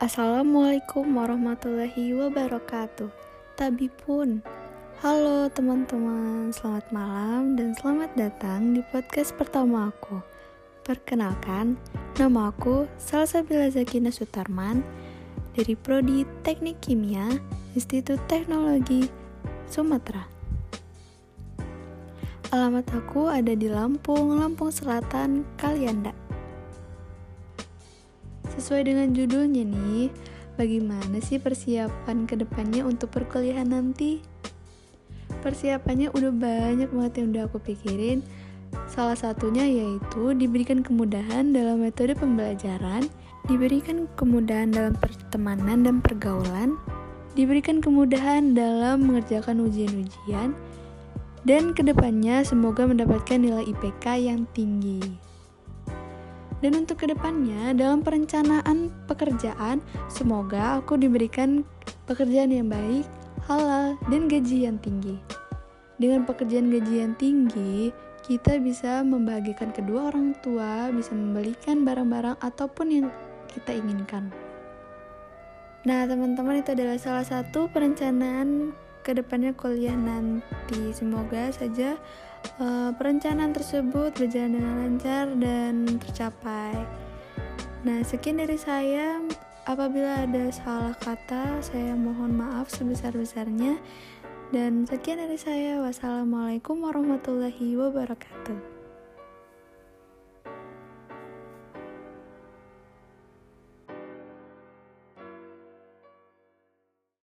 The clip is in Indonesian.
Assalamualaikum warahmatullahi wabarakatuh. Tabi pun. Halo teman-teman, selamat malam dan selamat datang di podcast pertama aku. Perkenalkan, nama aku Salsabila Zakina Sutarman dari Prodi Teknik Kimia, Institut Teknologi Sumatera. Alamat aku ada di Lampung, Lampung Selatan, Kalianda. Sesuai dengan judulnya nih, bagaimana sih persiapan ke depannya untuk perkuliahan nanti? Persiapannya udah banyak banget yang udah aku pikirin. Salah satunya yaitu diberikan kemudahan dalam metode pembelajaran, diberikan kemudahan dalam pertemanan dan pergaulan, diberikan kemudahan dalam mengerjakan ujian-ujian, dan ke depannya semoga mendapatkan nilai IPK yang tinggi. Dan untuk ke depannya, dalam perencanaan pekerjaan, semoga aku diberikan pekerjaan yang baik, halal, dan gaji yang tinggi. Dengan pekerjaan gaji yang tinggi, kita bisa membahagiakan kedua orang tua, bisa membelikan barang-barang ataupun yang kita inginkan. Nah, teman-teman, itu adalah salah satu perencanaan ke depannya kuliah nanti. Semoga saja uh, perencanaan tersebut berjalan dengan lancar dan tercapai. Nah, sekian dari saya. Apabila ada salah kata, saya mohon maaf sebesar-besarnya. Dan sekian dari saya. Wassalamualaikum warahmatullahi wabarakatuh.